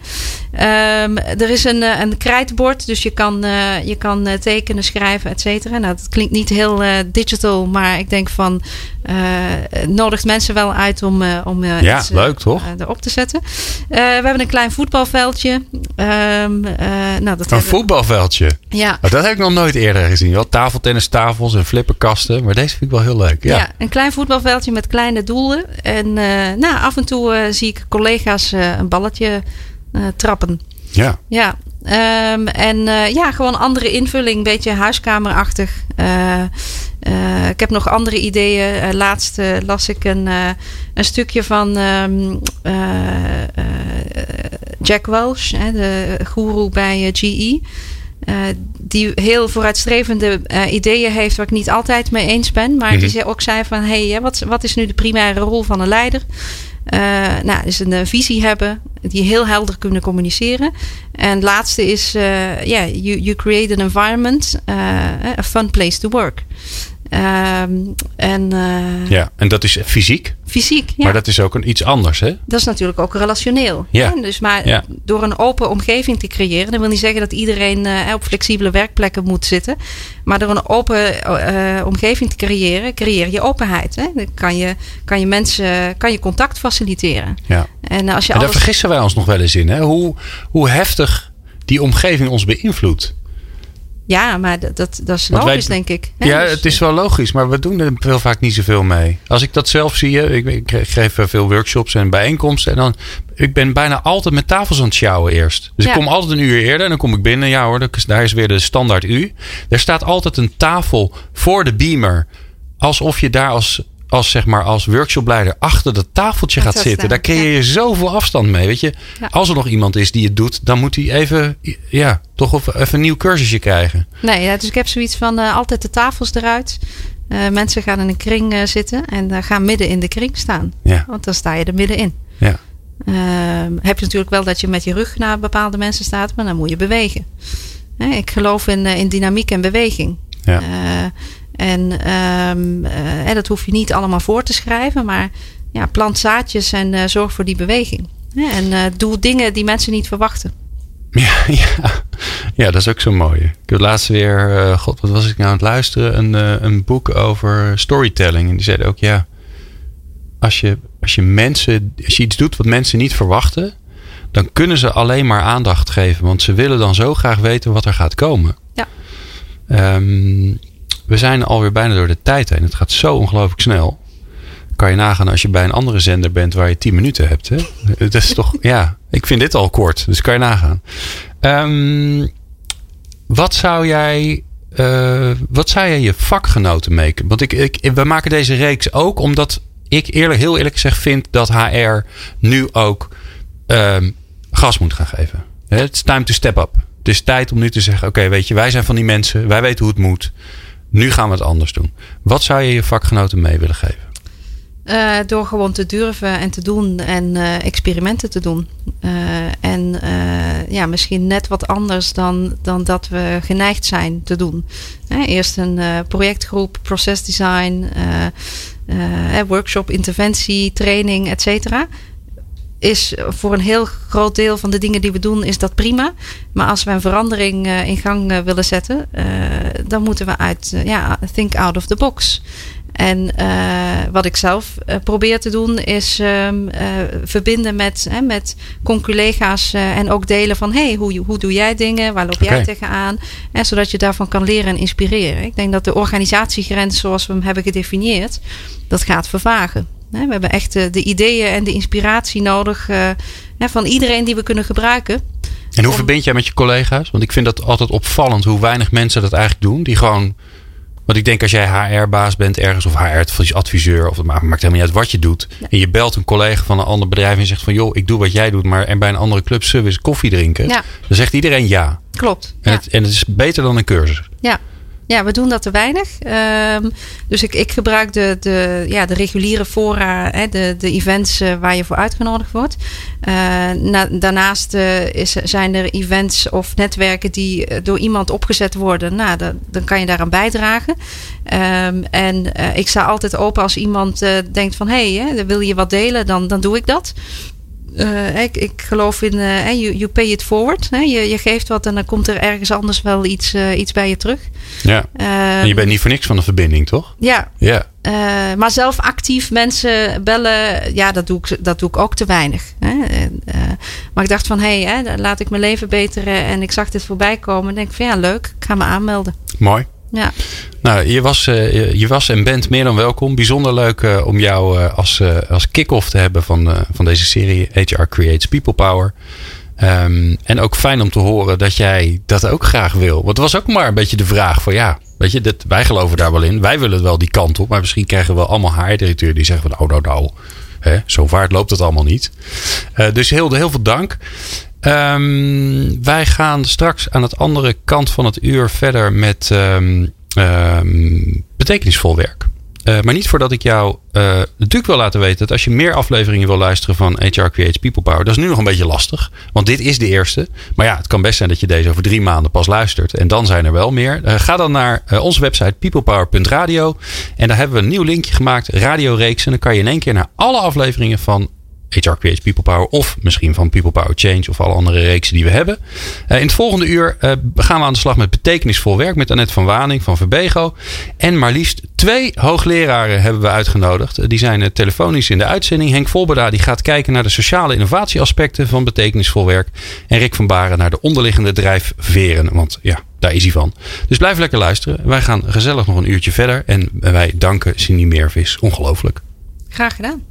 Ehm, er is een, een krijtbord, dus je kan, je kan tekenen, schrijven, et cetera. Nou, dat klinkt niet heel digital, maar ik denk van, nodigt mensen wel uit om, om Ja, iets, leuk, toch? erop te zetten. We hebben een klein voetbalveldje. Ehm, eh, nou, dat Een hebben- voetbalveldje. Ja, Oh, dat heb ik nog nooit eerder gezien. Wel tafeltennistafels en flipperkasten. Maar deze vind ik wel heel leuk. Ja. Ja. een klein voetbalveldje met kleine doelen. En eh, nou, af en toe eh, zie ik collega's eh, een balletje trappen. ja. Ja, Ehm, en ja, gewoon andere invulling, een beetje huiskamerachtig. Eh, eh, ik heb nog andere ideeën. Uh, laatst las ik een, een stukje van um, Jack Welch, hè, de guru bij GE. die heel vooruitstrevende ideeën heeft, waar ik niet altijd mee eens ben. Maar mm -hmm. die ook zei van, hé, hey, wat, wat is nu de primaire rol van een leider? Uh, nou, dus een visie hebben, die heel helder kunnen communiceren. En het laatste is, ja, uh, yeah, you, you create an environment, a fun place to work. Um, en, ja, en dat is fysiek? Fysiek, ja. Maar dat is ook een, iets anders, hè? Dat is natuurlijk ook relationeel. Ja. Hè? Dus maar ja. door een open omgeving te creëren, dat wil niet zeggen dat iedereen op flexibele werkplekken moet zitten. Maar door een open omgeving te creëren, creëer je openheid. Hè? Dan kan je, kan je mensen, kan je contact faciliteren. Ja. En, als je en alles... daar vergissen wij ons nog wel eens in, hè? Hoe, hoe heftig die omgeving ons beïnvloedt. Ja, maar dat, dat, dat is logisch, wij, denk ik. Hè? Ja, dus, het is wel logisch, maar we doen er heel vaak niet zoveel mee. Als ik dat zelf zie, ik, ik geef veel workshops en bijeenkomsten. En dan, ik ben bijna altijd met tafels aan het sjouwen eerst. Dus ja. ik kom altijd een uur eerder en dan kom ik binnen. Ja hoor, daar is weer de standaard u. Er staat altijd een tafel voor de beamer. Alsof je daar als als zeg maar als workshopleider achter dat tafeltje gaat zitten, daar creëer je zoveel afstand mee. Weet je, ja. als er nog iemand is die het doet, dan moet hij even, ja, toch even een nieuw cursusje krijgen. Nee, ja, dus ik heb zoiets van uh, altijd de tafels eruit. Uh, mensen gaan in een kring uh, zitten en gaan midden in de kring staan. Ja. Want dan sta je er middenin. Ja. Ehm, heb je natuurlijk wel dat je met je rug naar bepaalde mensen staat, maar dan moet je bewegen. ik geloof in, in dynamiek en beweging. Ja. En um, uh, dat hoef je niet allemaal voor te schrijven, maar ja, plant zaadjes en uh, zorg voor die beweging. En uh, doe dingen die mensen niet verwachten. Ja, ja. ja dat is ook zo mooi. Ik heb laatst weer, god, wat was ik nou aan het luisteren? Een, een boek over storytelling. En die zeiden ook, ja, als je, als je mensen, als je iets doet wat mensen niet verwachten, dan kunnen ze alleen maar aandacht geven. Want ze willen dan zo graag weten wat er gaat komen. Ja. Um, we zijn alweer bijna door de tijd heen. Het gaat zo ongelooflijk snel. Kan je nagaan als je bij een andere zender bent waar je 10 minuten hebt. Hè? Dat is toch, ja, ik vind dit al kort. Dus kan je nagaan. Um, wat zou jij. Uh, wat zou jij je vakgenoten mee? Want ik, ik, we maken deze reeks ook omdat ik eerlijk, heel eerlijk gezegd vind dat HR nu ook um, gas moet gaan geven. It's time to step up. Het is tijd om nu te zeggen: oké, weet je, wij zijn van die mensen, wij weten hoe het moet. Nu gaan we het anders doen. Wat zou je je vakgenoten mee willen geven? Uh, door gewoon te durven en te doen en uh, experimenten te doen. Uh, en ja, misschien net wat anders dan, dan dat we geneigd zijn te doen. eerst een projectgroep, procesdesign, workshop, interventie, training, et cetera is voor een heel groot deel van de dingen die we doen, is dat prima. Maar als we een verandering uh, in gang uh, willen zetten, uh, dan moeten we uit, ja, think out of the box. En wat ik zelf probeer te doen, is um, verbinden met, met conculega's en ook delen van: hey, hoe, hoe doe jij dingen? Waar loop okay. jij tegenaan? En zodat je daarvan kan leren en inspireren. Ik denk dat de organisatiegrens, zoals we hem hebben gedefinieerd, dat gaat vervagen. We hebben echt de ideeën en de inspiratie nodig van iedereen die we kunnen gebruiken. En hoe verbind jij met je collega's? Want ik vind dat altijd opvallend hoe weinig mensen dat eigenlijk doen. Die gewoon. Want ik denk als jij HR-baas bent ergens of HR-adviseur, of het maakt helemaal niet uit wat je doet. Ja. En je belt een collega van een ander bedrijf en zegt van joh, ik doe wat jij doet, maar en bij een andere club eens koffie drinken. Ja. Dan zegt iedereen ja. Klopt. En, ja. het, en het is beter dan een cursus. Ja. Ja, we doen dat te weinig. Um, dus ik, ik gebruik de, de, ja, de reguliere fora, hè, de, de events uh, waar je voor uitgenodigd wordt. Na, daarnaast uh, is, zijn er events of netwerken die door iemand opgezet worden. Nou, dan, dan kan je daaraan bijdragen. Um, en ik sta altijd open als iemand denkt van... hé, hey, wil je wat delen, dan, dan doe ik dat. Uh, ik, ik geloof in uh, you, you pay it forward. Hè? Je, je geeft wat en dan komt er ergens anders wel iets, uh, iets bij je terug. Ja. en je bent niet voor niks van de verbinding, toch? Ja. ja. maar zelf actief mensen bellen, ja, dat doe ik, dat doe ik ook te weinig. Hè? maar ik dacht van, hé, hey, laat ik mijn leven beteren. En ik zag dit voorbij komen. En denk van, ja, leuk. Ik ga me aanmelden. Mooi. Ja. Nou, je was, uh, je was en bent meer dan welkom. Bijzonder leuk uh, om jou uh, als, als kick-off te hebben van, van deze serie HR Creates People Power. Ehm, en ook fijn om te horen dat jij dat ook graag wil. Want het was ook maar een beetje de vraag van ja, weet je, dat, wij geloven daar wel in. Wij willen wel die kant op. Maar misschien krijgen we allemaal HR-directeuren die zeggen van nou, nou, nou. Hè, zo vaart loopt het allemaal niet. Dus heel, heel veel dank. Um, wij gaan straks aan het andere kant van het uur verder met um, um, betekenisvol werk. Uh, maar niet voordat ik jou natuurlijk wil laten weten dat als je meer afleveringen wil luisteren van HR Creates People Power, dat is nu nog een beetje lastig. Want dit is de eerste. Maar ja, het kan best zijn dat je deze over drie maanden pas luistert. En dan zijn er wel meer. Uh, ga dan naar onze website peoplepower.radio. En daar hebben we een nieuw linkje gemaakt, radioreeks. En dan kan je in één keer naar alle afleveringen van HR Creates People Power of misschien van People Power Change of alle andere reeksen die we hebben. Uh, in het volgende uur uh, gaan we aan de slag met betekenisvol werk met Annette van Waning van Verbego. En maar liefst twee hoogleraren hebben we uitgenodigd. Uh, die zijn telefonisch in de uitzending. Henk Volberda die gaat kijken naar de sociale innovatieaspecten van betekenisvol werk. En Rick van Baren naar de onderliggende drijfveren. Want ja, daar is hij van. Dus blijf lekker luisteren. Wij gaan gezellig nog een uurtje verder. En wij danken Cindy Meervis. Ongelooflijk. Graag gedaan.